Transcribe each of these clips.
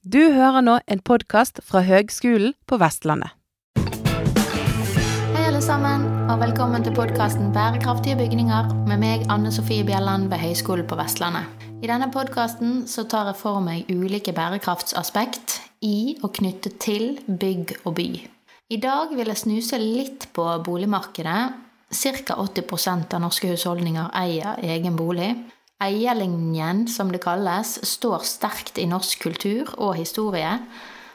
Du hører nå en podkast fra Høgskolen på Vestlandet. Hei alle sammen, og velkommen til podkasten Bærekraftige bygninger med meg, Anne Sofie Bjelland ved Høgskolen på Vestlandet. I denne podkasten tar jeg for meg ulike bærekraftsaspekt i og knyttet til bygg og by. I dag vil jeg snuse litt på boligmarkedet. Ca. 80% av norske husholdninger eier egen bolig. Eierlinjen, som det kalles, står sterkt i norsk kultur og historie.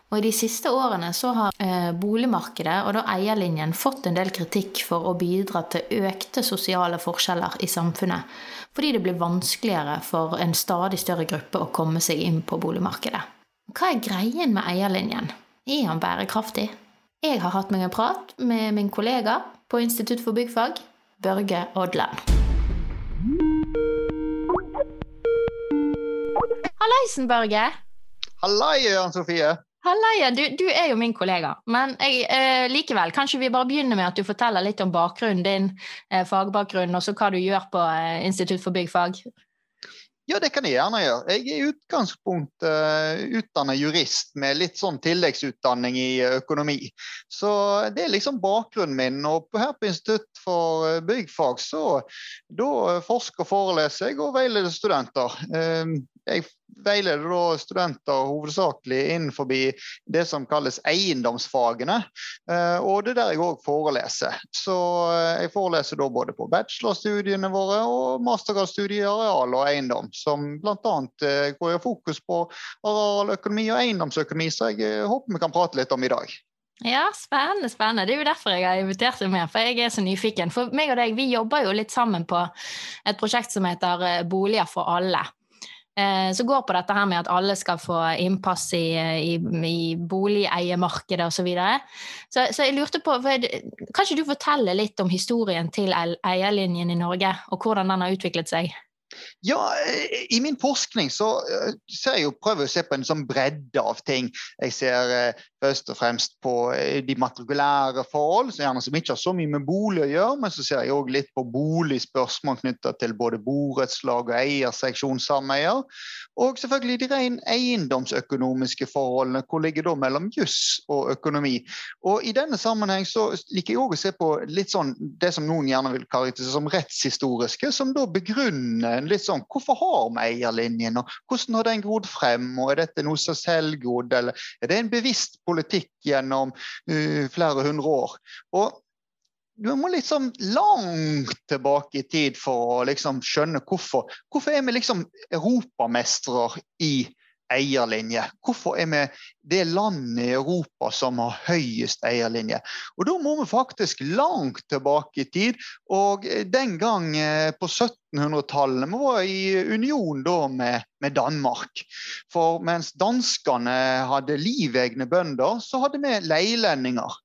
Og i de siste årene så har eh, boligmarkedet og da eierlinjen fått en del kritikk for å bidra til økte sosiale forskjeller i samfunnet. Fordi det blir vanskeligere for en stadig større gruppe å komme seg inn på boligmarkedet. Hva er greien med eierlinjen? Er han bærekraftig? Jeg har hatt meg en prat med min kollega på Institutt for byggfag, Børge Odland. Hallaisen, Børge. Hallai, Jørn Sofie. Hallaia, du, du, er jo min kollega, men jeg, eh, likevel, kanskje vi bare begynner med at du forteller litt om bakgrunnen din, eh, fagbakgrunnen, og så hva du gjør på eh, Institutt for byggfag? Ja, det kan jeg gjerne gjøre. Jeg er i utgangspunktet uh, utdannet jurist med litt sånn tilleggsutdanning i økonomi. Så det er liksom bakgrunnen min. Og her på Institutt for byggfag så da forsker og foreleser jeg og veileder studenter. Uh, jeg veileder da studenter hovedsakelig innenfor det som kalles eiendomsfagene. Eh, og det er der jeg òg foreleser. Så eh, jeg foreleser da både på bachelorstudiene våre og mastergradsstudier i areal og eiendom, som bl.a. Eh, går i fokus på arealøkonomi og eiendomsøkonomi, så jeg håper vi kan prate litt om i dag. Ja, spennende. spennende. Det er jo derfor jeg har invitert deg med, for jeg er så nyfiken. For meg og deg, vi jobber jo litt sammen på et prosjekt som heter Boliger for alle. Eh, som går på dette her med at alle skal få innpass i, i, i boligeiemarkedet osv. Så, videre. så Så jeg lurte på, Kan ikke du fortelle litt om historien til eierlinjen i Norge, og hvordan den har utviklet seg? Ja, I min forskning så eh, ser jeg jo, prøver jeg å se på en sånn bredde av ting. Jeg ser eh, først og fremst på eh, de matrikulære forhold, som gjerne som ikke har så mye med bolig å gjøre. Men så ser jeg òg litt på boligspørsmål knytta til både borettslag og eierseksjonssameier. Og selvfølgelig de ren eiendomsøkonomiske forholdene. Hvor ligger da mellom juss og økonomi? Og i denne sammenheng så liker jeg òg å se på litt sånn det som noen gjerne vil karakterisere som rettshistoriske, som da begrunner litt sånn Hvorfor har vi eierlinjen, og hvordan har den grodd frem? og Er dette noe som selvgrodd, eller er det en bevisst politikk gjennom uh, flere hundre år? Og du må liksom langt tilbake i tid for å liksom skjønne hvorfor. Hvorfor er vi liksom europamestere i eierlinje. Hvorfor er vi det landet i Europa som har høyest eierlinje? Og Da må vi faktisk langt tilbake i tid. Og den gang eh, på 1700-tallet vi var i union med, med, Danmark. For mens danskene hadde livegne bønder, så hadde vi leilendinger.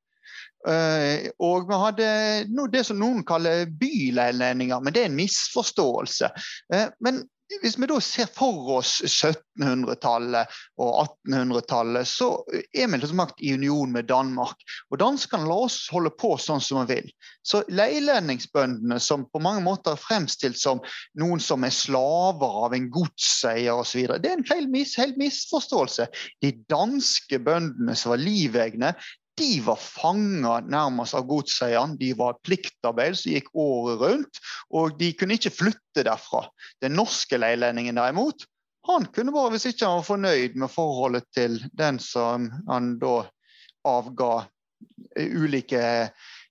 Uh, og vi hadde no, det som noen kaller byleilendinger, men det er en misforståelse. Uh, men hvis vi da ser for oss 1700-tallet og 1800-tallet, så er vi liksom i union med Danmark. Og danskene lar oss holde på sånn som vi vil. Så leilendingsbøndene, som på mange måter er fremstilt som noen som er slaver av en godseier osv., det er en feil, helt misforståelse. De danske bøndene som var livegne, de var fanga nærmest av godseieren. De var pliktarbeid som gikk året rundt, og de kunne ikke flytte derfra. Den norske leilendingen derimot, han kunne bare, hvis ikke han var fornøyd med forholdet til den som han da avga ulike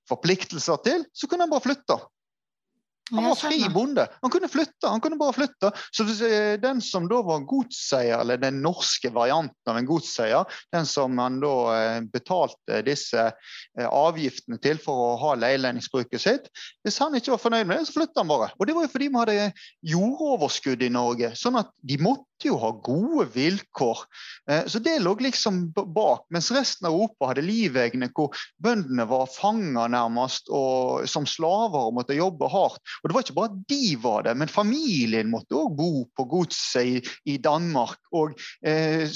forpliktelser til, så kunne han bare flytte. Han var fri bonde. Han kunne flytte. han kunne bare flytte. Så Den som da var godseier, eller den norske varianten av en godseier, den som han da eh, betalte disse eh, avgiftene til for å ha leilendingsbruket sitt, hvis han ikke var fornøyd med det, så flytta han bare. Og Det var jo fordi vi hadde jordoverskudd i Norge. sånn at de måtte jo ha gode vilkår. Eh, så det lå liksom bak. Mens resten av Europa hadde livegne hvor bøndene var fanger nærmest og som slaver og måtte jobbe hardt. Og det var ikke bare de var det, men familien måtte òg bo på godset i, i, Danmark. Og eh,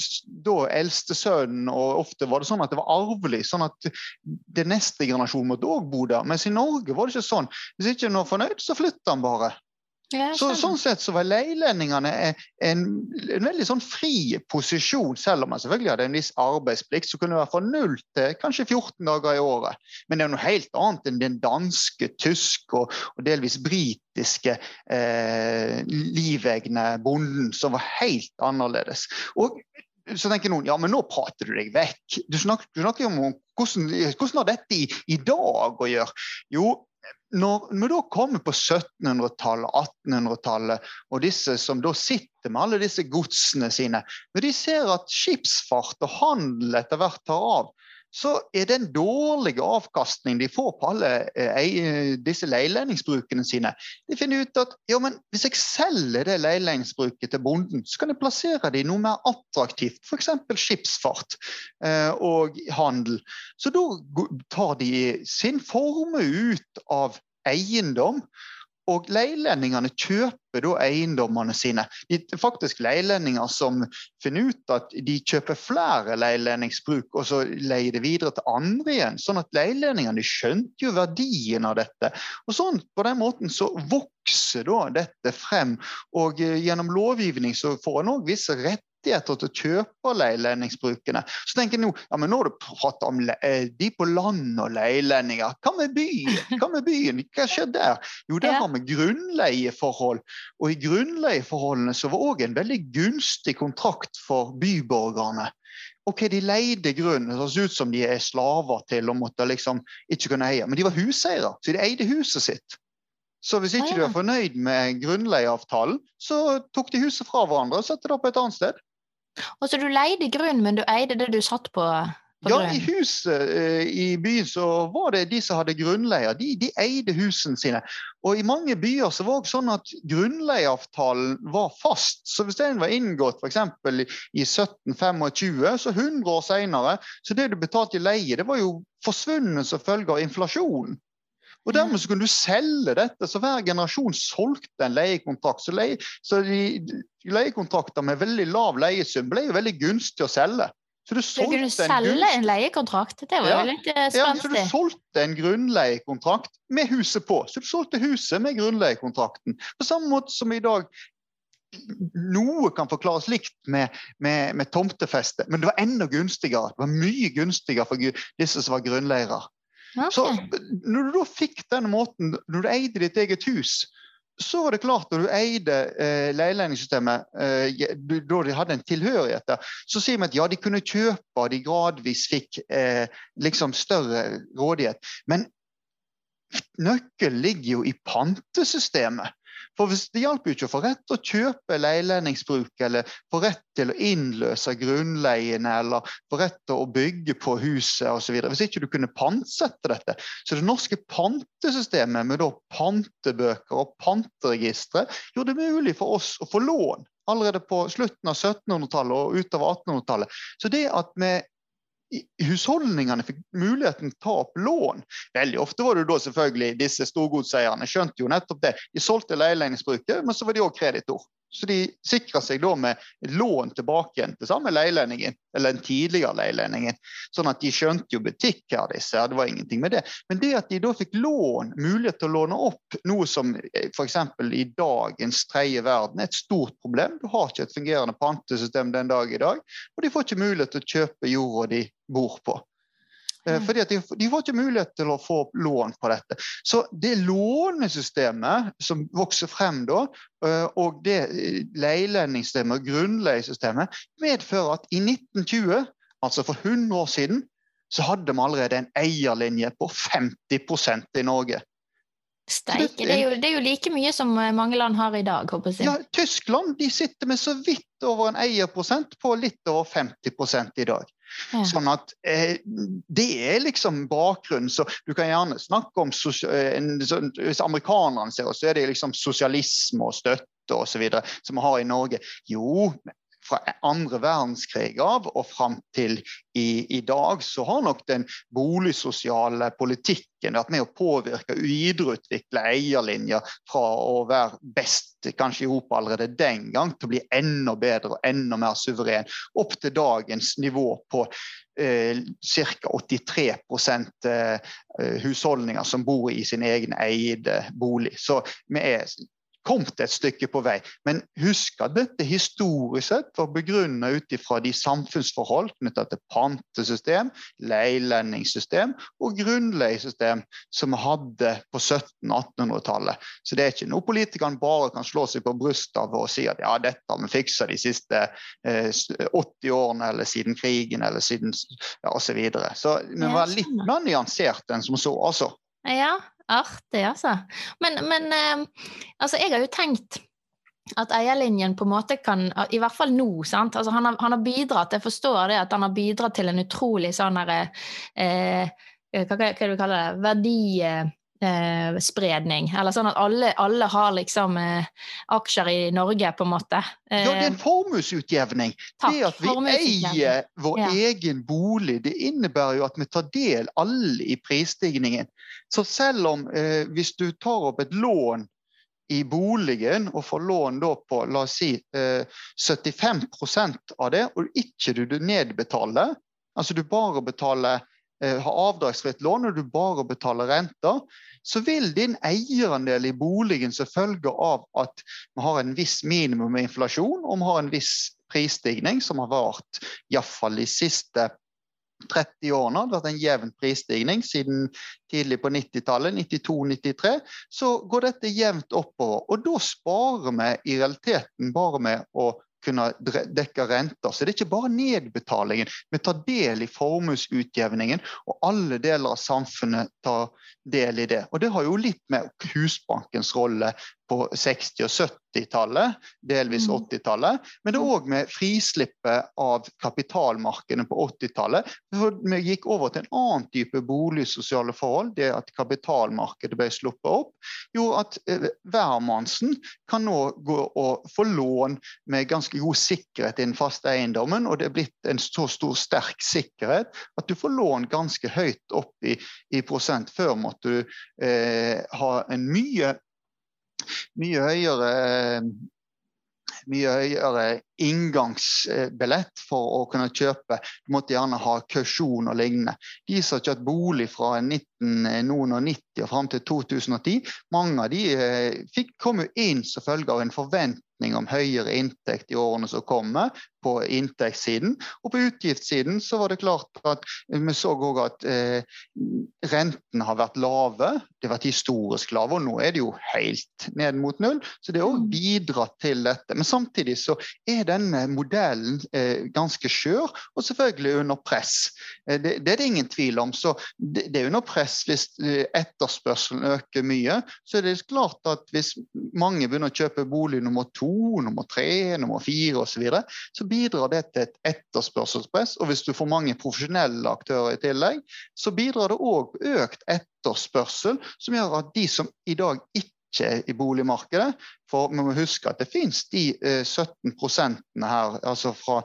da eldstesønnen, og ofte var det sånn at det var arvelig, sånn at det neste generasjon måtte òg bo der. Mens i Norge var det ikke sånn. Hvis ikke en var fornøyd, så flytta han bare. Så, sånn sett så var leilendingene en, en, veldig sånn fri posisjon, selv om man selvfølgelig hadde en viss arbeidsplikt, som kunne det være fra null til kanskje 14 dager i året. Men det er noe helt annet enn den danske, tyske og, og delvis britiske eh, livegne bonden, som var helt annerledes. Og så tenker noen ja, men nå prater du deg vekk. Du snakker, du snakker om hvordan, hvordan har dette i, i dag å gjøre? Jo, når vi da kommer på 1700-tallet, 1800-tallet, og disse som da sitter med alle disse godsene sine, når de ser at skipsfart og handel etter hvert tar av, så er den dårlige avkastningen de får på alle eh, disse leilendingsbrukene sine De finner ut at jo, men hvis jeg selger det leilendingsbruket til bonden, så kan jeg plassere det i noe mer attraktivt, f.eks. skipsfart eh, og handel. Så da tar de sin formue ut av eiendom og leilendingene kjøper da eiendommene sine. De, faktisk leilendinger som finner ut at de kjøper flere leilendingsbruk, og så leier det videre til andre igjen. Sånn at leilendingene skjønte jo verdien av dette. Og sånn, På den måten så vokser da dette frem. Og eh, gjennom lovgivning så får en òg visse rett rettigheter til å kjøpe leilendingsbrukene. Så tenker jeg nå ja, men nå har du pratet om eh, de på land og leilendinger. Hva med byen? Hva med byen? Hva skjer der? Jo, der har vi grunnleieforhold. Og i grunnleieforholdene så var òg en veldig gunstig kontrakt for byborgerne. Ok, De leide grunn, det høres ut som de er slaver til og måtte liksom ikke kunne eie. Men de var huseiere, så de eide huset sitt. Så hvis ikke ah, ja. du er fornøyd med grunnleieavtalen, så tok de huset fra hverandre og satte det opp et annet sted. Og Så du leide grunn, men du eide det du satt på? på ja, grunn. i huset uh, i byen så var det de som hadde grunnleier. De, de, eide husene sine. Og i mange byer så var det sånn at grunnleieavtalen var fast. Så hvis den var inngått f.eks. i 1725, så 100 år senere, så det du betalte i leie, det var jo forsvunnet som følge av inflasjonen. Og Dermed så kunne du selge dette, så hver generasjon solgte en leiekontrakt. Så, leie, så de, leiekontrakter med veldig lav leiesum ble jo veldig gunstig å selge. Så du solgte kunne selge en, en leiekontrakt? Det var ja, jo litt spenstig. Ja, så du solgte en grunnleiekontrakt med huset på. Så du solgte huset med grunnleiekontrakten. På samme måte som i dag noe kan forklares likt med, med, med tomtefeste, men det var enda gunstigere. Det var mye gunstigere for disse som var grunnleiere. Okay. Så når du da fikk den måten, når du eide ditt eget hus, så var det klart når du eide eh, leilendingssystemet, eh, da de hadde en tilhørighet der, så sier vi at ja, de kunne kjøpe, de gradvis fikk eh, liksom større rådighet. Men nøkkelen ligger jo i pantesystemet. For Det hjalp jo ikke å få rett til å kjøpe leilendingsbruk eller få rett til å innløse grunnleiene eller få rett til å bygge på huset osv. Hvis ikke du kunne pantsette dette. Så det norske pantesystemet med pantebøker og panteregistre gjorde det mulig for oss å få lån allerede på slutten av 1700-tallet og utover 1800-tallet. Så det at vi husholdningene fikk muligheten til å ta opp lån. Veldig ofte var det da selvfølgelig disse storgodseierne skjønte jo nettopp det. De solgte leilighetsbruket, men så var de òg kreditor. Så de sikrer seg da med lån tilbake igjen til samme leilendingen, eller den tidligere leilendingen. Sånn at de skjønte jo butikk her, disse. Det var ingenting med det. Men det at de da fikk lån, mulighet til å låne opp noe som eh, f.eks. i dagens tredje verden er et stort problem. Du har ikke et fungerende pantesystem den dag i dag, og de får ikke mulighet til å kjøpe jorda de bor på. Eh. Fordi de, de, får ikke mulighet til å få lån på dette. Så det lånesystemet som vokser frem da, eh, og det eh, leilendingssystemet og grunnleiesystemet, medfører at i 1920, altså for 100 år siden, så hadde vi allerede en eierlinje på 50% i Norge. Steike. Det, det, det, er jo like mye som mange land har i dag. Ja, Tyskland de sitter med så vidt over en eierprosent på litt over 50 i dag. Ja. Sånn at eh, Det er liksom bakgrunnen. Så du kan gjerne snakke om en, så, Hvis amerikanerne ser oss, så er det liksom sosialisme og støtte osv. som vi har i Norge. Jo, fra andre verdenskrig av og fram til i, i, dag, så har nok den boligsosiale politikken vært med å påvirke og videreutvikle eierlinjer fra å være best kanskje i Europa allerede den gang, til å bli enda bedre og enda mer suveren, opp til dagens nivå på eh, ca. 83 eh, husholdninger som bor i sin egen eide bolig. Så vi er kommet et stykke på vei. Men husk at dette historisk sett var begrunnet ut ifra de samfunnsforhold knytta til pantesystem, leilendingssystem og grunnleiesystem som vi hadde på 1700-1800-tallet. Så det er ikke noe politikerne bare kan slå seg på brystet av og si at ja, dette har vi fiksa de siste eh, 80 årene eller siden krigen eller siden ja, osv. Så, så vi var litt mer nyansert enn som så, altså. Ja, artig, altså. Men, men eh, altså, jeg har jo tenkt at eierlinjen på en måte kan, i hvert fall nå sant? Altså, han, har, han har bidratt, jeg forstår det, at han har bidratt til en utrolig sånn herre eh, hva, hva, hva du kaller det, verdi eh, spredning. Eller sånn at alle, alle har liksom eh, aksjer i Norge, på en måte. Eh, ja, det er en formuesutjevning. Det at vi eier vår ja. egen bolig, det innebærer jo at vi tar del alle i prisstigningen. Så selv om eh, hvis du tar opp et lån i boligen og får lån da på la oss si 75 eh, av det, og ikke du nedbetaler, altså du bare betaler har avdragsfritt lån og du bare betaler renter, så vil din eierandel i boligen som følge av at vi har en viss minimum inflasjon og vi har en viss prisstigning som har vart iallfall de siste 30 årene. Det har vært en jevn prisstigning siden tidlig på 90-tallet, 92-93. Så går dette jevnt oppover. Og da sparer vi i realiteten bare med å kunne dekke renter. Så det er ikke bare nedbetalingen. Vi tar del i formuesutjevningen, og alle deler av samfunnet tar del i det. Og det har jo litt med Husbankens rolle på 60- og 70-tallet, delvis 80-tallet. Mm. Men det er òg med frislippet av kapitalmarkedene på 80-tallet. Vi gikk over til en annen type boligsosiale forhold. Det at kapitalmarkedet ble sluppet opp, gjorde at eh, hvermannsen kan nå gå og få lån med ganske god sikkerhet i den faste eiendommen. Og det er blitt en så stor, sterk sikkerhet at du får lån ganske høyt opp i, i prosent. Før måtte du eh, ha en mye mye høyere mye høyere inngangsbillett for å kunne kjøpe. Du måtte gjerne ha kausjon og lignende. De som har kjøpt bolig fra 1990 og fram til 2010, mange av de fikk, fikk komme inn som følge av en forventning om høyere inntekt i årene som kommer, på inntektssiden. Og på utgiftssiden så var det klart at vi så òg at eh, rentene har vært lave. De har vært historisk lave, og nå er det jo helt ned mot null. Så det har òg mm. bidratt til dette. Men samtidig så er denne modellen eh, ganske skjør, og selvfølgelig under press. Eh, det, det, er det ingen tvil om. Så det, det er under press hvis eh, etterspørselen øker mye. Så er det klart at hvis mange begynner å kjøpe bolig nummer to, nummer tre, nummer fire osv., så, videre, så bidrar det til et etterspørselspress. Og hvis du får mange profesjonelle aktører i tillegg, så bidrar det òg økt etterspørsel, som gjør at de som i dag ikke i boligmarkedet. For vi må huske at det finnes de 17 eh, her, altså fra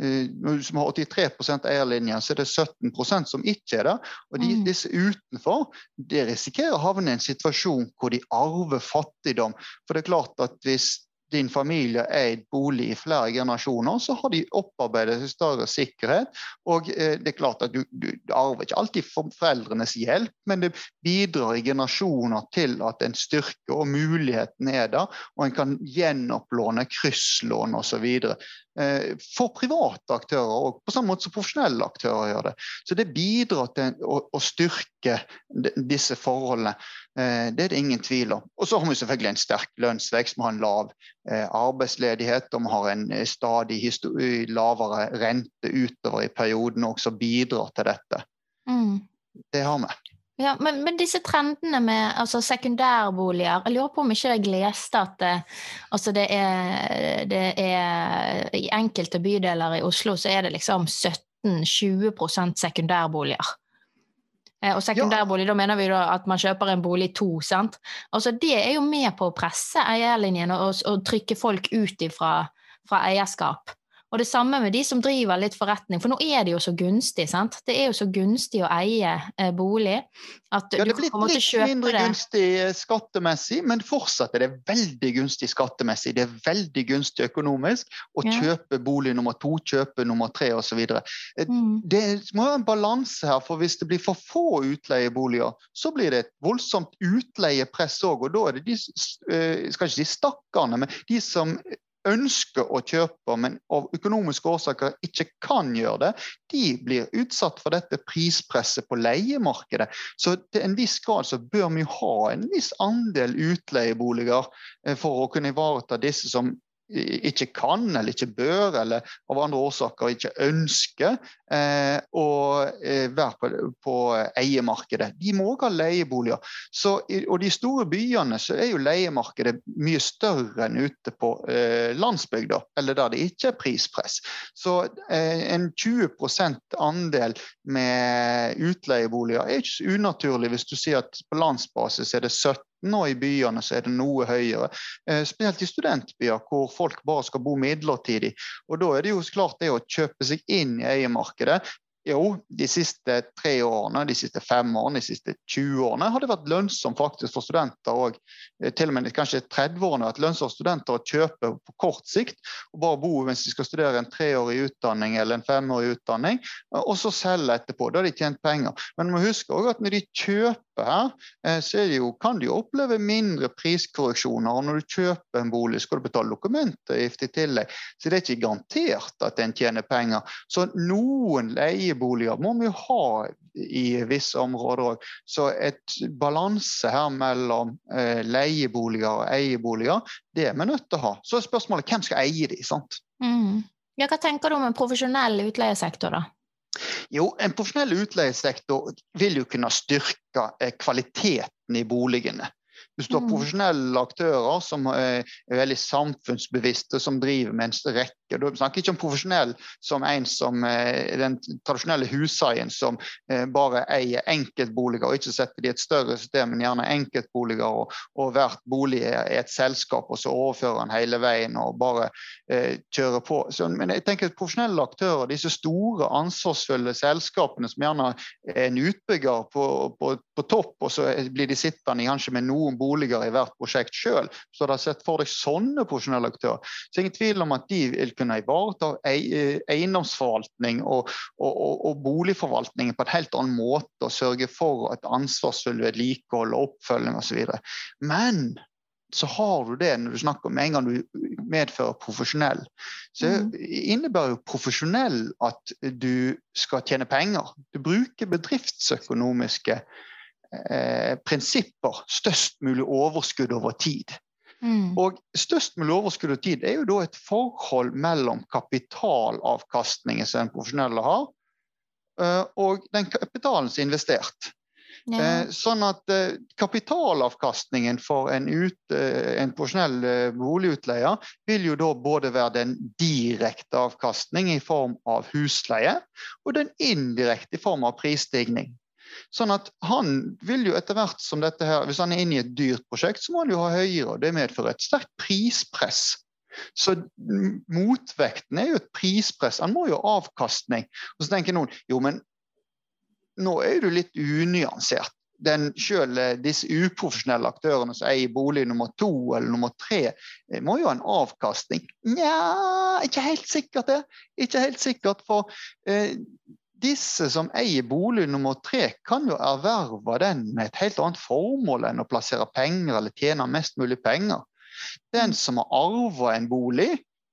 eh, som har 83 eierlinje, så er det 17% som ikke er det. Og de, mm. disse utenfor de risikerer å havne i en situasjon hvor de arver fattigdom. For det er klart at hvis din familie eid bolig i flere generasjoner, så har de opparbeidet seg større sikkerhet. Og eh, det er klart at du, du, du arver ikke alltid foreldrenes hjelp, men det bidrar i generasjoner til at en styrke og muligheten er der, og en kan gjenopplåne krysslån osv. Eh, for private aktører og på samme måte som profesjonelle aktører gjør det. Så det bidrar til å, å styrke disse forholdene. Eh, det er det ingen tvil om. Og så har vi selvfølgelig en sterk lønnsvekst, vi har en lav eh, arbeidsledighet og vi har en stadig lavere rente utover i perioden også bidrar til dette. Mm. Det har vi. Ja, men, men, disse trendene med altså, sekundærboliger Jeg lurer på om ikke jeg leste at det, altså det, er, det er I enkelte bydeler i Oslo så er det liksom 17-20 sekundærboliger. Eh, og sekundærbolig, da mener vi da at man kjøper en bolig to. sant? Altså Det er jo med på å presse eierlinjen og, og trykke folk ut ifra, fra eierskap. Og det samme med de som driver litt forretning, for nå er det jo så gunstig. sant? Det er jo så gunstig å eie eh, bolig at Ja, du det blir kommer til å litt kjøpe mindre det. gunstig eh, skattemessig, men fortsatt er det veldig gunstig skattemessig. Det er veldig gunstig økonomisk å Ja. kjøpe bolig nummer to, kjøpe nummer tre osv. Mm. Det må være en balanse her, for hvis det blir for få utleieboliger, så blir det et voldsomt utleiepress òg. Og da er det de eh, skal ikke si stakkarene, men de som ønsker å kjøpe, men av økonomiske årsaker ikke kan gjøre det, de blir utsatt for dette prispresset på leiemarkedet. Så til en viss grad så bør vi ha en viss andel utleieboliger eh, for å kunne ivareta disse som ikke kan eller ikke bør, eller av andre årsaker ikke ønsker eh, å eh, være på, på eiemarkedet. De må også ha leieboliger. Så, og de store byene så er jo leiemarkedet mye større enn ute på eh, landsbygda, eller der det ikke er prispress. Så eh, en 20 andel med utleieboliger er ikke så unaturlig hvis du sier at på landsbasis er det 17 og i byene så er det noe høyere. Eh, spesielt i studentbyer hvor folk bare skal bo midlertidig. Og da er det jo klart det å kjøpe seg inn i eiemarkedet. Jo, de siste tre årene, de siste fem årene, de siste 20 årene har det vært lønnsomt faktisk for studenter òg. til og med kanskje 30-årene vært lønnsomt for studenter å kjøpe på kort sikt og bare bo mens de skal studere en treårig utdanning eller en femårig utdanning, og så selge etterpå. Da har de tjent penger. Men man huske også at når de kjøper her, eh, så det jo, kan de jo oppleve mindre priskorreksjoner. Og når du kjøper en bolig, skal du betale dokumentavgift i tillegg. Så det er ikke garantert at en tjener penger. Så noen leieboliger må vi ha i visse områder òg. Så et balanse her mellom eh, leieboliger og eieboliger, det er vi nødt til å ha. Så er spørsmålet hvem skal eie de, sant? Mm. Ja, hva tenker du om en profesjonell utleiesektor, da? Jo, en profesjonell utleiesektor vil jo kunne styrke eh, kvaliteten i boligene. Hvis du har Mm. profesjonelle aktører som er veldig samfunnsbevisste, som driver med en rekke Da snakker ikke om profesjonell som en som eh, den tradisjonelle huseien som eh, bare eier enkeltboliger og ikke setter det i et større system, men gjerne enkeltboliger, og, og hvert bolig er et selskap, og så overfører han hele veien og bare eh, kjører på. Så, men jeg tenker at profesjonelle aktører, disse store, ansvarsfulle selskapene som gjerne er en utbygger på, på, på topp, og så blir de sittende kanskje med noen boliger i hvert prosjekt sjøl. Så har sett for deg sånne profesjonelle aktører. Så ingen tvil om at de vil kunne ivareta eiendomsforvaltning og, og, og, og boligforvaltning på en helt annen måte og sørge for et ansvarsfull vedlikehold og oppfølging osv. Men så har du det når du snakker om en gang du medfører profesjonell. Så Mm. innebærer jo profesjonell at du skal tjene penger. Du bruker bedriftsøkonomiske eh, prinsipper. Størst mulig overskudd over tid. Mm. Og størst mulig overskudd over tid er jo da et forhold mellom kapitalavkastningen som den profesjonelle har, eh, og den kapitalen som er investert. Ja. Eh, Sånn at kapitalavkastningen for en, ut, en profesjonell boligutleier vil jo da både være den direkte avkastning i form av husleie, og den indirekte i form av prisstigning. Sånn at han vil jo etter hvert som dette her, Hvis han er inne i et dyrt prosjekt, så må han jo ha høyere, og det medfører et sterkt prispress. Så motvekten er jo et prispress. Han må jo ha avkastning. Og så tenker noen jo, men nå er du litt unyansert. Den selv, eh, disse uprofesjonelle aktørene som eier bolig nummer to eller nummer tre, eh, må jo ha en avkastning. Nja, ikke helt sikkert det. Ikke helt sikkert, for eh, disse som eier bolig nummer tre, kan jo erverve den med et helt annet formål enn å plassere penger eller tjene mest mulig penger. Den som har arva en bolig,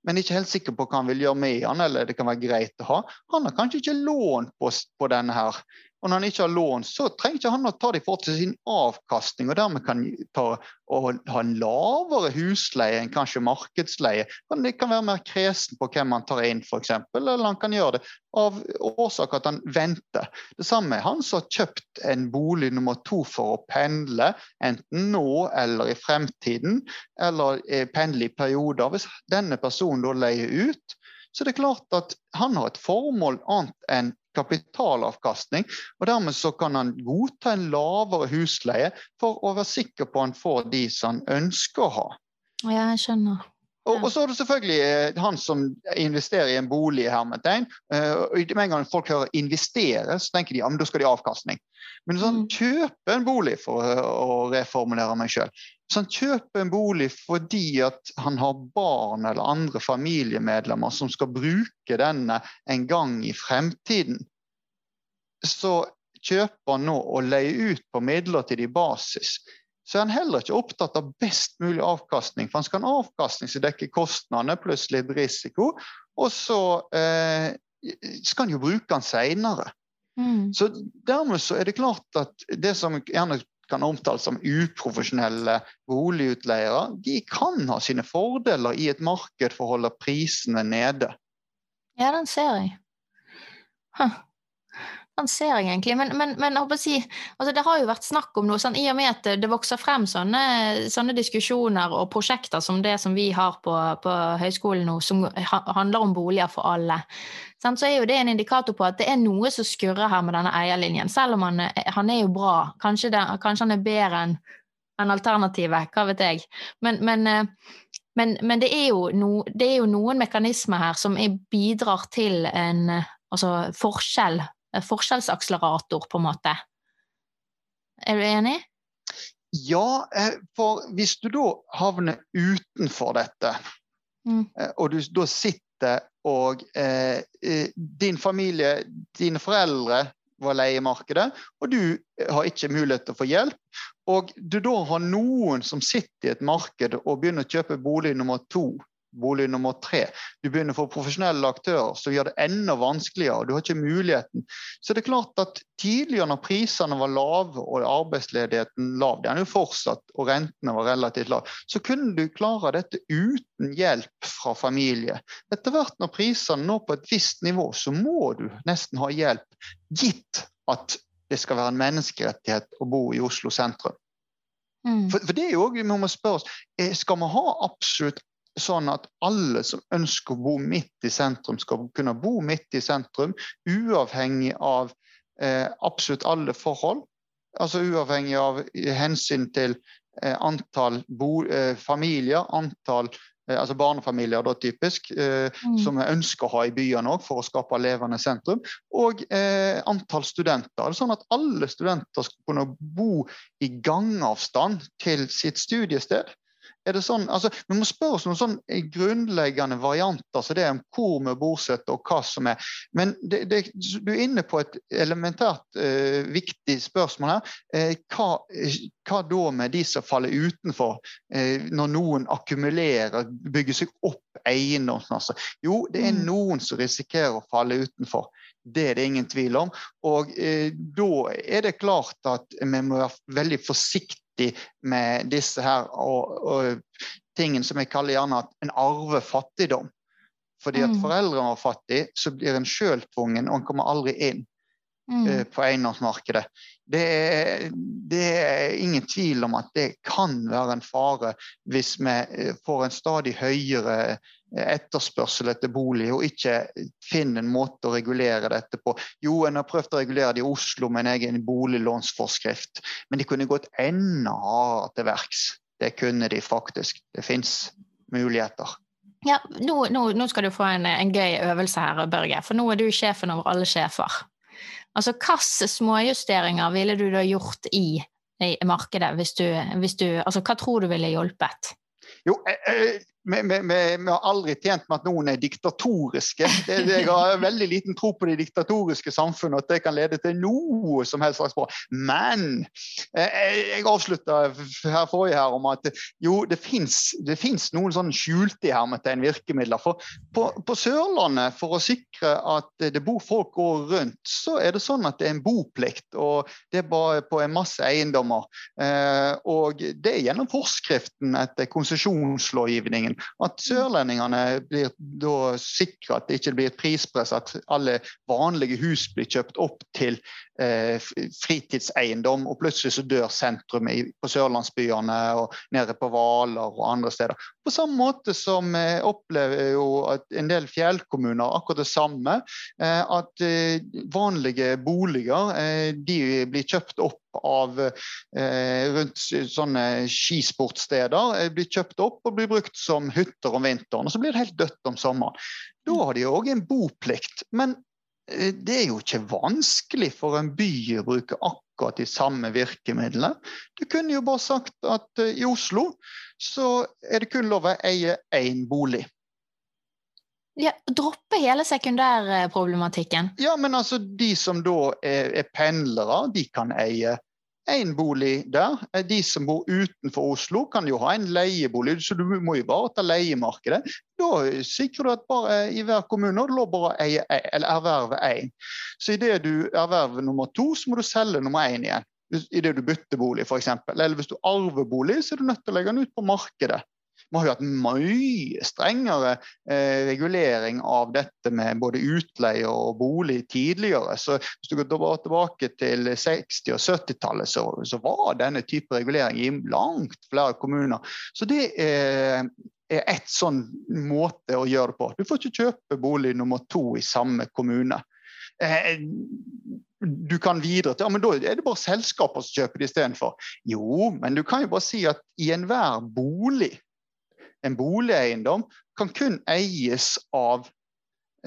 men ikke helt sikker på hva han vil gjøre med den, eller det kan være greit å ha, han har kanskje ikke lånt på, på denne her. Og når han ikke har lån, så trenger ikke han å ta i forhold til sin avkastning, og dermed kan ta, ha en lavere husleie enn kanskje markedsleie. Det kan være mer kresen på hvem han tar inn, f.eks., eller han kan gjøre det av årsak at han venter. Det samme er han som har kjøpt en bolig nummer to for å pendle, enten nå eller i fremtiden, eller eh, pendle i perioder. Hvis denne personen da leier ut, så det er klart at han har et formål annet enn kapitalavkastning. og Dermed så kan han godta en lavere husleie for å være sikker på at han får de som han ønsker å ha. ja, jeg skjønner. Og, og så er det selvfølgelig eh, han som investerer i en bolig. hermetegn. Uh, med en gang folk hører 'investere', så tenker de ja, men da skal de ha avkastning. Men sånn, Mm. kjøpe en bolig, for å reformulere meg sjøl. Så han kjøper en bolig fordi at han har barn eller andre familiemedlemmer som skal bruke denne en gang i fremtiden. Så kjøper han nå og leier ut på midlertidig basis. Så er han heller ikke opptatt av best mulig avkastning. For han skal ha en avkastning som dekker kostnadene pluss litt risiko. Og så eh, skal han jo bruke den seinere. Mm. Så dermed så er det klart at det som gjerne kan omtales som uprofesjonelle boligutleiere, de kan ha sine fordeler i et marked for å holde prisene nede. Ja, den ser jeg. Huh. Den ser jeg egentlig, men, men, men si, altså det har jo vært snakk om noe, sånn, i og med at det vokser frem sånne, sånne diskusjoner og prosjekter som det som vi har på, på høyskolen nå, som handler om boliger for alle, sant, så er jo det en indikator på at det er noe som skurrer her med denne eierlinjen, selv om han, han er jo bra. Kanskje, det, kanskje han er bedre enn enn alternativet, hva vet jeg. Men, men, men, men det, er no, det er jo noen mekanismer her som bidrar til en altså forskjell, en forskjellsakselerator, på en måte. Er du enig? Ja, eh, for hvis du da havner utenfor dette, Mm. eh, og du da sitter og eh, eh, din familie, dine foreldre var leiemarkedet, og du har ikke mulighet til å få hjelp, og du da har noen som sitter i et marked og begynner å kjøpe bolig nummer to, bolig nummer tre, du begynner å få profesjonelle aktører som gjør det enda vanskeligere, og du har ikke muligheten. Så det er klart at tidligere når prisene var lave og arbeidsledigheten lav, den er jo fortsatt, og rentene var relativt lave, så kunne du klare dette uten hjelp fra familie. Etter hvert når prisene når på et visst nivå, så må du nesten ha hjelp, gitt at det skal være en menneskerettighet å bo i Oslo sentrum. Mm. For, for det er jo også, vi må spørre oss, eh, skal vi ha absolutt sånn at alle som ønsker å bo midt i sentrum, skal kunne bo midt i sentrum, uavhengig av eh, absolutt alle forhold? Altså uavhengig av hensyn til eh, antall bo, eh, familier, antall eh, altså barnefamilier da typisk, eh, Mm. som vi ønsker å ha i byene òg for å skape levende sentrum, og eh, antall studenter. Er sånn at alle studenter skal kunne bo i gangavstand til sitt studiested. Er det sånn, altså, vi må spørre oss noen sånn grunnleggende varianter så det er om hvor vi bosetter og hva som er. Men det, det, du er inne på et elementært eh, viktig spørsmål her. Eh, hva, hva da med de som faller utenfor, eh, når noen akkumulerer, bygger seg opp eiendomsmasse? Jo, det er Mm. noen som risikerer å falle utenfor. Det er det ingen tvil om. Og eh, da er det klart at vi må være veldig forsiktige med disse her og, og tingen som jeg kaller gjerne at en arver fattigdom. Fordi at Mm. foreldrene var fattige, så blir en sjøl tvungen, og en kommer aldri inn Mm. eh, på eiendomsmarkedet. Det er, det er ingen tvil om at det kan være en fare hvis vi eh, får en stadig høyere eh, etterspørsel etter bolig, og ikke finner en måte å regulere dette på. Jo, en har prøvd å regulere det i Oslo med en egen boliglånsforskrift, men de kunne gått enda hardere til verks. Det kunne de faktisk. Det fins muligheter. Ja, nå, nå, nå skal du få en, en gøy øvelse her, Børge, for nå er du sjefen over alle sjefer. Altså, Hvilke småjusteringer ville du da gjort i, i markedet? Hvis du, hvis du, altså, hva tror du ville hjulpet? Jo, eh, eh, vi, vi, vi, har aldri tjent med at noen er diktatoriske. Det, jeg har veldig liten tro på de diktatoriske samfunnene, at det kan lede til noe som helst slags bra. Men eh, jeg avslutta her forrige her om at jo, det fins noen sånne skjulte hermetegn virkemidler. For på, på Sørlandet, for å sikre at det bor folk går rundt, så er det sånn at det er en boplikt. Og det er bare på en masse eiendommer. Eh, og det er gjennom forskriften etter konsesjonslovgivningen at sørlendingene blir da sikra at det ikke blir et prispress, at alle vanlige hus blir kjøpt opp til eh, fritidseiendom, og plutselig så dør sentrum i, på sørlandsbyene og nede på Hvaler og andre steder. På samme måte som jeg opplever jo at en del fjellkommuner akkurat det samme. Eh, at eh, vanlige boliger eh, de blir kjøpt opp av eh, rundt sånne skisportsteder. eh, Blir kjøpt opp og blir brukt som hytter om vinteren. Og så blir det helt dødt om sommeren. Da har de òg en boplikt. Men eh, det er jo ikke vanskelig for en by å bruke akkurat de samme virkemidlene. Du kunne jo bare sagt at eh, i Oslo så er det kun lov å eie én bolig. Ja, droppe hele sekundærproblematikken. Ja, men altså de som da er, er pendlere, de kan eie én bolig der. Eh, De som bor utenfor Oslo, kan jo ha en leiebolig, så du må jo bare ta leiemarkedet. Da sikrer du at bare i hver kommune er det bare å eie, eller erverve én. Så idet du erverver nummer to, så må du selge nummer én igjen. Idet du bytter bolig, f.eks. Eller hvis du arver bolig, så er du nødt til å legge den ut på markedet. Vi har jo hatt mye strengere eh, regulering av dette med både utleie og bolig tidligere. Så hvis du går tilbake til 60- og 70-tallet, så, så var denne type regulering i langt flere kommuner. Så det er er ett sånn måte å gjøre det på. Du får ikke kjøpe bolig nummer to i samme kommune. Eh, du kan videre til ja, men da er det bare selskaper som kjøper det istedenfor. Jo, men du kan jo bare si at i enhver bolig en boligeiendom kan kun eies av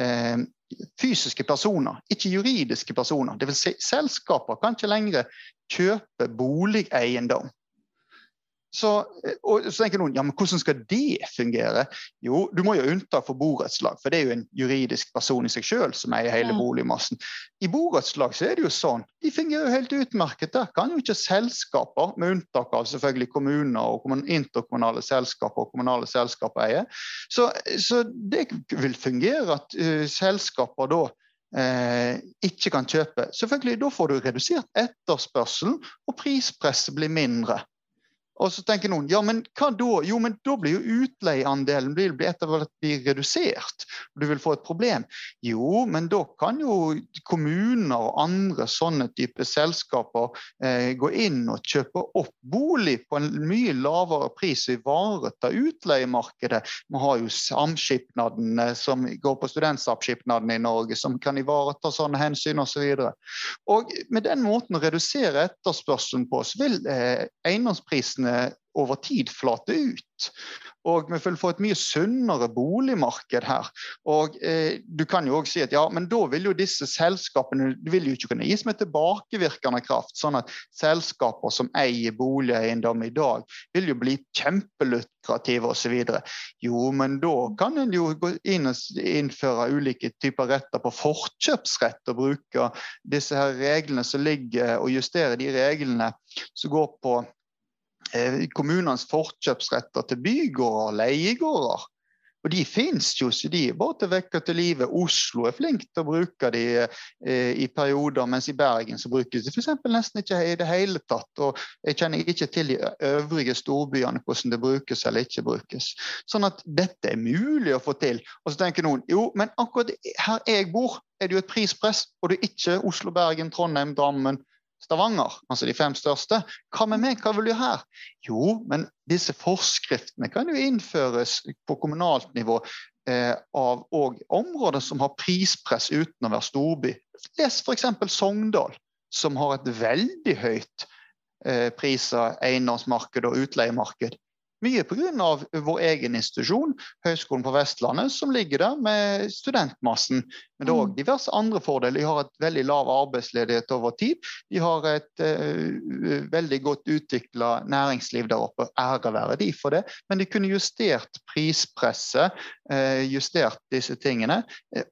eh, fysiske personer, ikke juridiske personer. Vil si, selskaper kan ikke lenger kjøpe boligeiendom. Så, og, så tenker noen ja, men hvordan skal det fungere? Jo, du må jo unnta for borettslag, for det er jo en juridisk person i seg selv som eier hele boligmassen. I borettslag så er det jo sånn, de fungerer jo helt utmerket. Der kan jo ikke selskaper, med unntak av selvfølgelig kommuner og interkommunale selskaper og kommunale selskaper eie. Så, så det vil fungere at uh, selskaper da eh, ikke kan kjøpe. Selvfølgelig, Da får du redusert etterspørselen, og prispresset blir mindre. Og så tenker noen ja, men hva da? Jo, men da blir jo utleieandelen blir, etter hvert blir redusert. og Du vil få et problem. Jo, men da kan jo kommuner og andre sånne type selskaper eh, gå inn og kjøpe opp bolig på en mye lavere pris og ivareta utleiemarkedet. Vi har jo samskipnadene som går på studentsamskipnadene i Norge, som kan ivareta sånne hensyn osv. Og, så og med den måten å redusere etterspørselen på, så vil eh, eiendomsprisene over tid flate ut. Og vi vil få et mye sunnere boligmarked her. Og eh, du kan jo også si at ja, men da vil jo disse selskapene vil jo ikke kunne gis med tilbakevirkende kraft. Sånn at selskaper som eier boligeiendom i dag, vil jo bli kjempelukrative osv. Jo, men da kan en jo gå inn og innføre ulike typer retter på forkjøpsrett og bruke disse her reglene som ligger, og justere de reglene som går på kommunenes forkjøpsretter til bygårder og leiegårder. Og de fins jo, så de er bare til vekker vekke til live. Oslo er flink til å bruke de eh, i perioder, mens i Bergen så brukes de f.eks. nesten ikke i det hele tatt. Og jeg kjenner ikke til de øvrige storbyene hvordan det brukes eller ikke brukes. Sånn at dette er mulig å få til. Og så tenker noen jo, men akkurat her jeg bor, er det jo et prispress, og det er ikke Oslo, Bergen, Trondheim, Drammen, Stavanger, altså de fem største. Hva med meg, hva vil du her? Jo, men disse forskriftene kan jo innføres på kommunalt nivå eh, av òg områder som har prispress uten å være storby. Les f.eks. Sogndal, som har et veldig høyt eh, av eiendomsmarked og utleiemarked. Mye pga. vår egen institusjon, Høgskolen på Vestlandet, som ligger der med studentmassen. Men det er òg diverse andre fordeler. De har et veldig lav arbeidsledighet over tid. De har et uh, veldig godt utvikla næringsliv der oppe. Ære være de for det. Men de kunne justert prispresset, uh, justert disse tingene,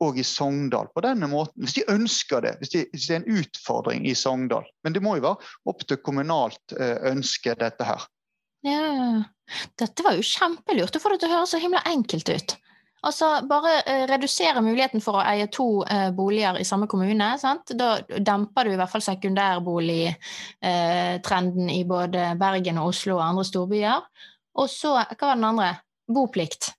òg uh, i Sogndal på denne måten. Hvis de ønsker det. Hvis, de, hvis det er en utfordring i Sogndal. Men det må jo være opp til kommunalt ønske, dette her. Ja, dette var jo kjempelurt. Du får det til å høres så himla enkelt ut. Altså bare eh, redusere muligheten for å eie to eh, boliger i samme kommune. Sant? Da demper du i hvert fall sekundærboligtrenden eh, i både Bergen og Oslo og andre storbyer. Og så, hva var den andre? Boplikt.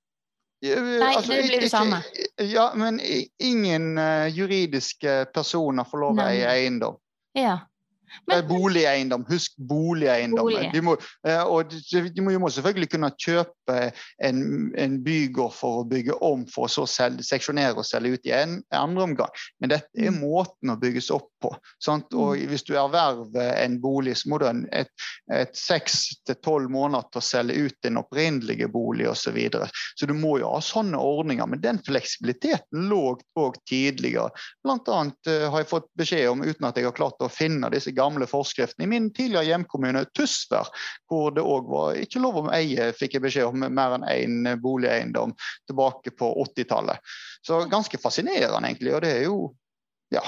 Nei, Altså, det blir det samme. Ja, men ingen uh, juridiske personer får lov å eie eiendom. Ja. Men, boligeiendom. Husk boligeiendommen. Bolig. Du, må, og de, må, må, selvfølgelig kunne kjøpe en, en, bygård for å bygge om, for å så selge, seksjonere og selge ut i en, andre omgang. Men dette er mm. måten å bygges opp på. Sant? Og mm. hvis du erverver en bolig, så må du ha et til tolv måneder til å selge ut din opprinnelige bolig osv. Så, videre. så du må jo ha sånne ordninger. Men den fleksibiliteten lå òg tidligere. Blant annet uh, har jeg fått beskjed om, uten at jeg har klart å finne disse gamle forskriften i min tidligere hjemkommune Tysvær, hvor det òg var ikke lov om eie, fikk jeg beskjed om, mer enn én boligeiendom tilbake på 80-tallet. Så ganske fascinerende, egentlig. Og det er jo ja.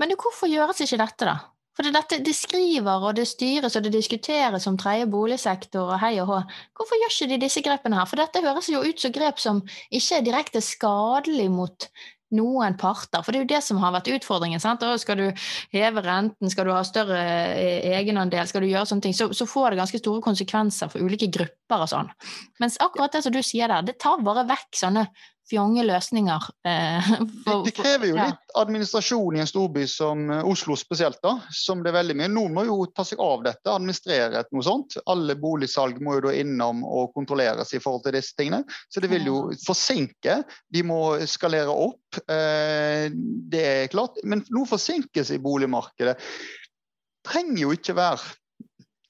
Men hvorfor gjøres ikke dette, da? For det, dette, det skriver og det styres og det diskuteres om tredje boligsektor og hei og hå. Hvorfor gjør ikke de disse grepene her? For dette høres jo ut som grep som ikke er direkte skadelig mot noen parter. For det er jo det som har vært utfordringen. sant? Og skal du heve renten, skal du ha større eh, egenandel, skal du gjøre sånne ting, så, så, får det ganske store konsekvenser for ulike grupper og sånn. Mens akkurat det som du sier der, det tar bare vekk sånne fjonge løsninger. Eh, for, det, krever jo ja. litt administrasjon i en storby som eh, Oslo spesielt, da, som det er veldig mye. Noen må jo ta seg av dette, administrere noe sånt. Alle boligsalg må jo da innom og kontrolleres i forhold til disse tingene. Så det vil jo forsinke. De må skalere opp. Eh, det er klart. Men noe forsinkes i boligmarkedet trenger jo ikke være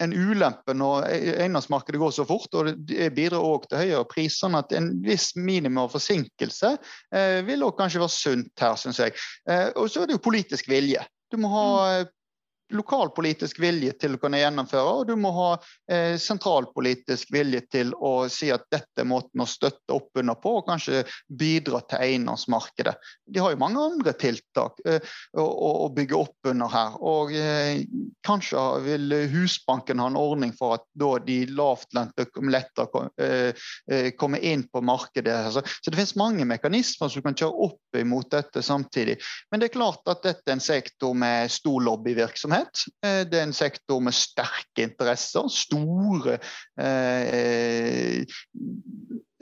en ulempe når eiendomsmarkedet går så fort, og det bidrar også til høyere priser. sånn at En viss minimum av forsinkelse eh, vil også kanskje være sunt her, syns jeg. Eh, og så er det jo politisk vilje. Du må ha mm lokalpolitisk vilje til å kunne gjennomføre, og du må ha eh, sentralpolitisk vilje til å si at dette er måten å støtte opp under på, og kanskje bidra til eiendomsmarkedet. De har jo mange andre tiltak eh, å, å, bygge opp under her. Og eh, kanskje vil Husbanken ha en ordning for at da de lavtlønte lettere kom, eh, kommer inn på markedet. Altså, så det finnes mange mekanismer som kan kjøre opp imot dette samtidig. Men det er klart at dette er en sektor med stor lobbyvirksomhet virksomhet. Eh, det er en sektor med sterke interesser, store eh,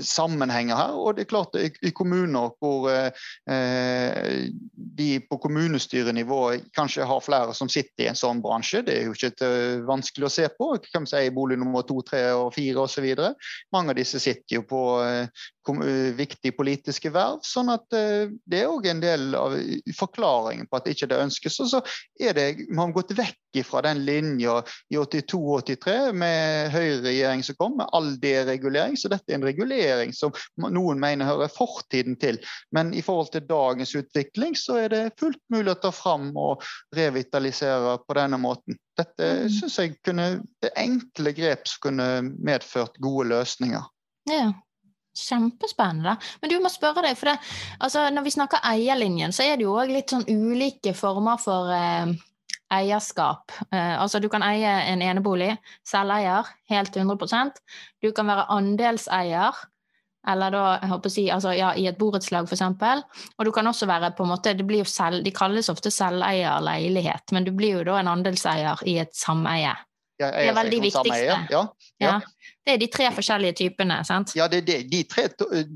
sammenhenger her. Og det er klart i, kommuner hvor eh, de på kommunestyrenivå kanskje har flere som sitter i en sånn bransje, det er jo ikke et, uh, vanskelig å se på. Hvem sier bolig nummer to, tre og fire osv. Mange av disse sitter jo på uh, viktige politiske verv. sånn at uh, det er òg en del av forklaringen på at ikke det ønskes. Og så er det, man har gått vekk fra den linja i 82-83 med Høyre-regjering som kom, med all deregulering. Så dette er en regulering som noen mener hører fortiden til. Men i forhold til dagens utvikling så er det fullt mulig å ta fram og revitalisere på denne måten. Dette mm. syns jeg kunne, det enkle grep som kunne medført gode løsninger. Ja. Kjempespennende. Men du må spørre deg, for det, altså, når vi snakker eierlinjen, så er det jo òg litt sånn ulike former for eh, eierskap. Eh, altså du kan eie en enebolig, selveier, helt 100% Du kan være andelseier, eller da, jeg håper å si, altså, ja, i et borettslag f.eks. Og du kan også være på en måte, det blir jo selv, De kalles ofte selveierleilighet, men du blir jo da en andelseier i et sameie. Ja, det er veldig viktigste. Ja, ja. ja, Det er de tre forskjellige typene, sant? Ja, det er de, de tre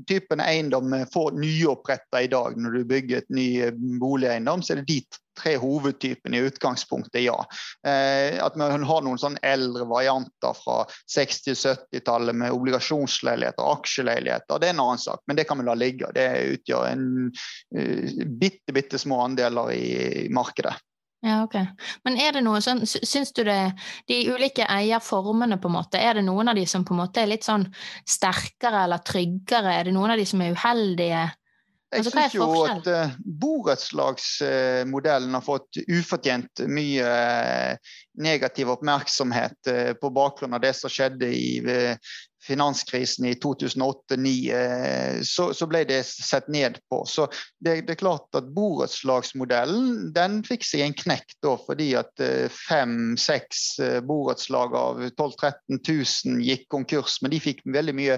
typene eiendom får nyoppretta i dag. Når du bygger et ny eh, boligeiendom, så er det de tre hovedtypene i utgangspunktet, ja. Eh, at man har noen sånn eldre varianter fra 60-70-tallet med obligasjonsleiligheter, og aksjeleiligheter, det er en annen sak. Men det kan vi la ligge. Det utgjør en uh, bitte, bitte små andeler i markedet. Ja, ok. Men er det noe sånn, syns du det De ulike eierformene, på en måte, er det noen av de som på en måte er litt sånn sterkere eller tryggere? Er det noen av de som er uheldige? Jeg altså, syns jo at uh, borettslagsmodellen har fått ufortjent mye uh, negativ oppmerksomhet uh, på bakgrunn av det som skjedde i finanskrisen i 2008-2009, eh, så, så, ble det sett ned på. Så det, det er klart at borettslagsmodellen den fikk seg en knekk da, fordi at eh, fem-seks eh, borettslag av 12 000-13 000 gikk konkurs. Men de fikk veldig mye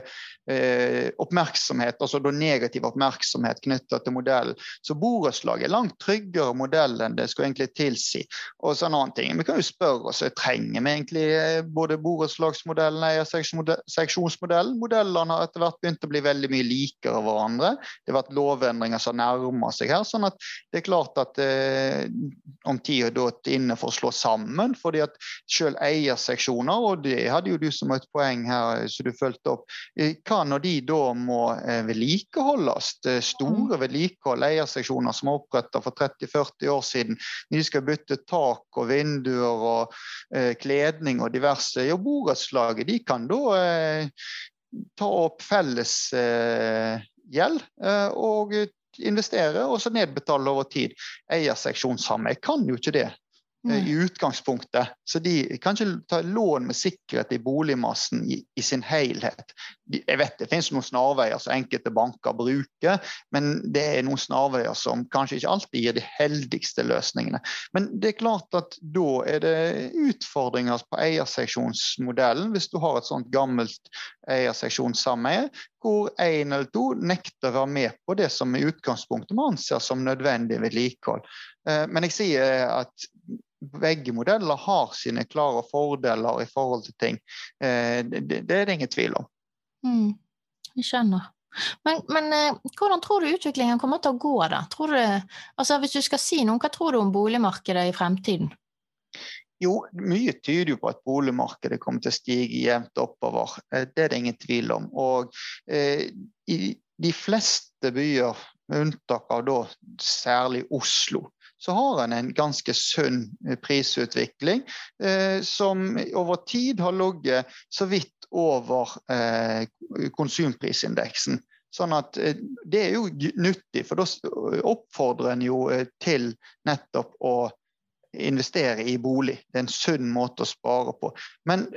eh, oppmerksomhet, altså da negativ oppmerksomhet knytta til modellen. Så borettslag er langt tryggere modell enn det skulle egentlig tilsi. Og så en annen ting, Vi kan jo spørre oss trenger vi egentlig både borettslagsmodellen, eierseksjonsmodellen seksjonsmodellen. Modellene har etter hvert begynt å bli veldig mye likere hverandre. Det har vært lovendringer som nærmer seg her. sånn at det er klart at eh, om tida er inne for å slå sammen. fordi at selv eierseksjoner, og det hadde jo du som et poeng her, så du fulgte opp, eh, hva når de da må eh, vedlikeholdes? Store mm. vedlikehold, eierseksjoner som er oppretta for 30-40 år siden. De skal bytte tak og vinduer og eh, kledning og diverse. Jo, borettslaget de kan da eh, ta opp felles eh, gjeld eh, og investere og så nedbetale over tid. Eierseksjonssameie kan jo ikke det. Mm. i utgangspunktet. Så de kan ikke ta lån med sikkerhet i boligmassen i, i sin helhet. Jeg vet det finnes noen snarveier som enkelte banker bruker, men det er noen snarveier som kanskje ikke alltid gir de heldigste løsningene. Men det er klart at da er det utfordringer på eierseksjonsmodellen hvis du har et sånt gammelt eierseksjonssameie hvor én eller to nekter å være med på det som i utgangspunktet man anser som nødvendig vedlikehold. Eh, men jeg sier at begge modeller har sine klare fordeler i forhold til ting. Eh, det, det er det ingen tvil om. Mm, jeg skjønner. Men, men, eh, hvordan tror du utviklingen kommer til å gå, da? Du, altså, hvis du skal si noe, hva tror du om boligmarkedet i fremtiden? Jo, mye tyder jo på at boligmarkedet kommer til å stige jevnt oppover. Eh, det er det ingen tvil om. Og eh, i de fleste byer, med unntak av da særlig Oslo, så har en en ganske sunn eh, prisutvikling eh, som over tid har ligget så vidt over eh, konsumprisindeksen. Sånn at eh, Det er jo nyttig, for da oppfordrer en jo til nettopp å investere i bolig. Det er en sunn måte å spare på. Men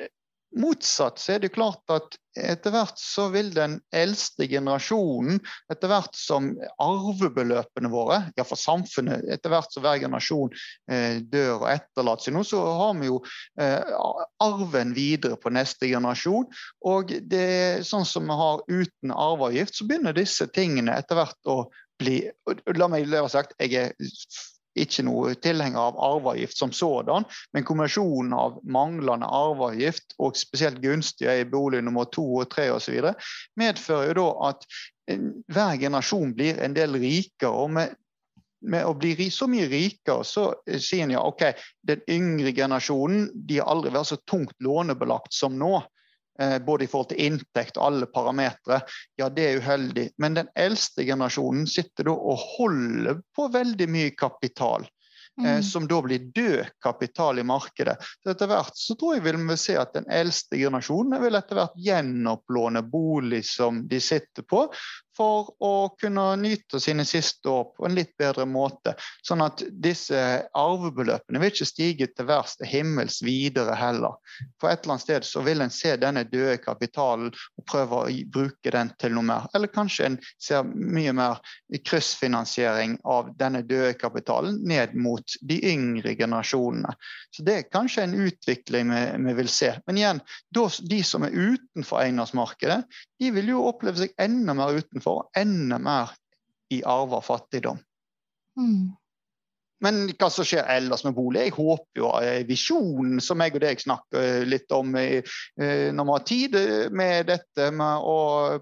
Motsatt så er det klart at etter hvert så vil den eldste generasjonen, etter hvert som arvebeløpene våre, ja for samfunnet, etter hvert som hver generasjon eh, dør og etterlater seg noe, så har vi jo eh, arven videre på neste generasjon. Og det sånn som vi har uten arveavgift, så begynner disse tingene etter hvert å bli La meg ha sagt, jeg er ikke noe tilhenger av arveavgift som sådan, men kombinasjonen av manglende arveavgift og spesielt gunstige i bolig nummer to og tre osv. medfører jo da at hver generasjon blir en del rikere. og med med å bli så mye rikere, så eh, sier en ja, OK, den yngre generasjonen de har aldri vært så tungt lånebelagt som nå. Eh, både i forhold til inntekt og alle parametere, ja, det er uheldig. Men den eldste generasjonen sitter da og holder på veldig mye kapital. Eh, mm. som da blir død kapital i markedet. Så etter hvert så tror jeg vil vi se at den eldste generasjonen vil etter hvert gjenopplåne bolig som de sitter på, for å kunne nyte sine siste år på en litt bedre måte. Sånn at disse arvebeløpene vil ikke stige til værs til himmels videre heller. På et eller annet sted så vil en se denne døde kapitalen og prøve å bruke den til noe mer. Eller kanskje en ser mye mer kryssfinansiering av denne døde kapitalen ned mot de yngre generasjonene. Så det er kanskje en utvikling vi, vi vil se. Men igjen, de som er utenfor eiendomsmarkedet, de vil jo oppleve seg enda mer utenfor, enda mer i arva fattigdom. Mm. Men hva som skjer ellers med bolig? Jeg håper jo eh, visjonen som jeg og deg snakker eh, litt om eh, når vi har tid med dette, med å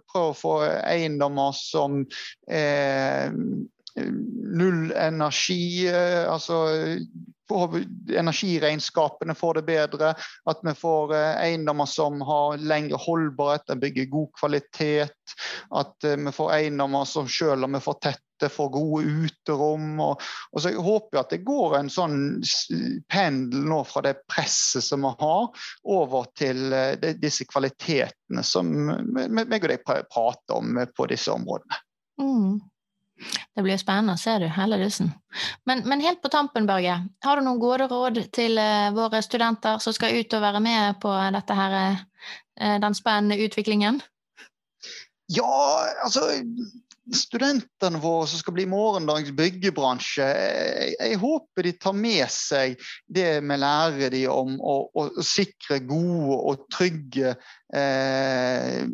prøve å få eiendommer som er null energi, altså energiregnskapene får det bedre. At vi får eh, eiendommer som har lengre holdbarhet, de bygger god kvalitet. At eh, vi får eiendommer som selv om vi får tette, får gode uterom. Og, og så jeg håper at det går en sånn pendel nå fra det presset som vi har, over til eh, disse kvalitetene som meg og deg prater om på disse områdene. Mm. Det blir spennende, ser du, hele dussen. Men, men, helt på tampen, Børge, har du noen gode råd til uh, våre studenter som skal ut og være med på dette her, uh, den spennende utviklingen? Ja, altså studentene våre som skal bli morgendagens byggebransje, jeg, jeg, håper de tar med seg det vi lærer de om å, å sikre gode og trygge eh,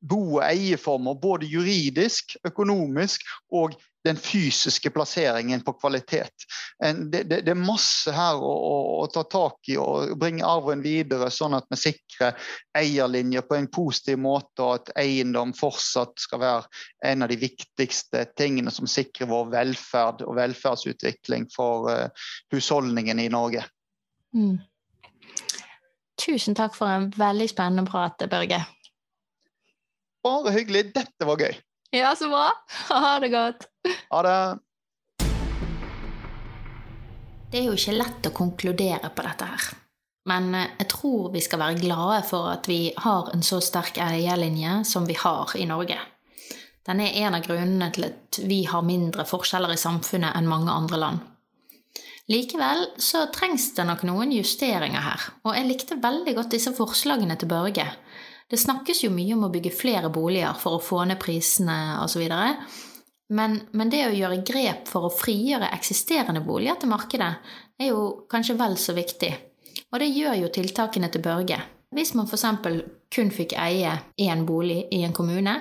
bo- og eieformer. Både juridisk, økonomisk og den fysiske plasseringen på kvalitet. En, det, det, det, er masse her å, å, å, ta tak i og bringe arven videre, sånn at vi sikrer eierlinjer på en positiv måte, og at eiendom fortsatt skal være en av de viktigste tingene som sikrer vår velferd og velferdsutvikling for uh, husholdningen i Norge. Mm. Tusen takk for en veldig spennende prat, Børge. Bare hyggelig. Dette var gøy. Ja, så bra. Ha det godt. Ha det. Det er jo ikke lett å konkludere på dette her. Men eh, jeg tror vi skal være glade for at vi har en så sterk eierlinje som vi har i Norge. Den er en av grunnene til at vi har mindre forskjeller i samfunnet enn mange andre land. Likevel så trengs det nok noen justeringer her, og jeg likte veldig godt disse forslagene til Børge. Det snakkes jo mye om å bygge flere boliger for å få ned prisene osv. Men, men det å gjøre grep for å frigjøre eksisterende boliger til markedet, er jo kanskje vel så viktig. Og det gjør jo tiltakene til Børge. Hvis man f.eks. kun fikk eie én bolig i en kommune,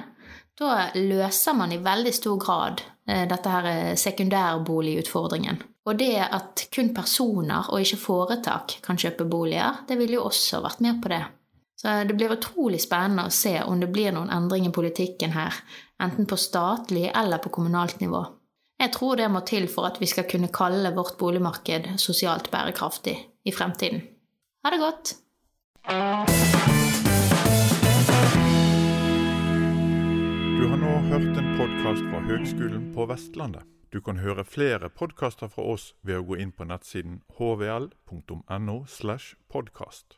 da løser man i veldig stor grad eh, dette her eh, sekundærboligutfordringen. Og det at kun personer og ikke foretak kan kjøpe boliger, det ville jo også vært med på det. Så det blir utrolig spennende å se om det blir noen endring i politikken her, enten på statlig eller på kommunalt nivå. Jeg tror det må til for at vi skal kunne kalle vårt boligmarked sosialt bærekraftig i fremtiden. Ha det godt! Du har nå hørt en podkast fra Høgskolen på Vestlandet. Du kan høre flere podkaster fra oss ved å gå inn på nettsiden hvl.no. slash podkast.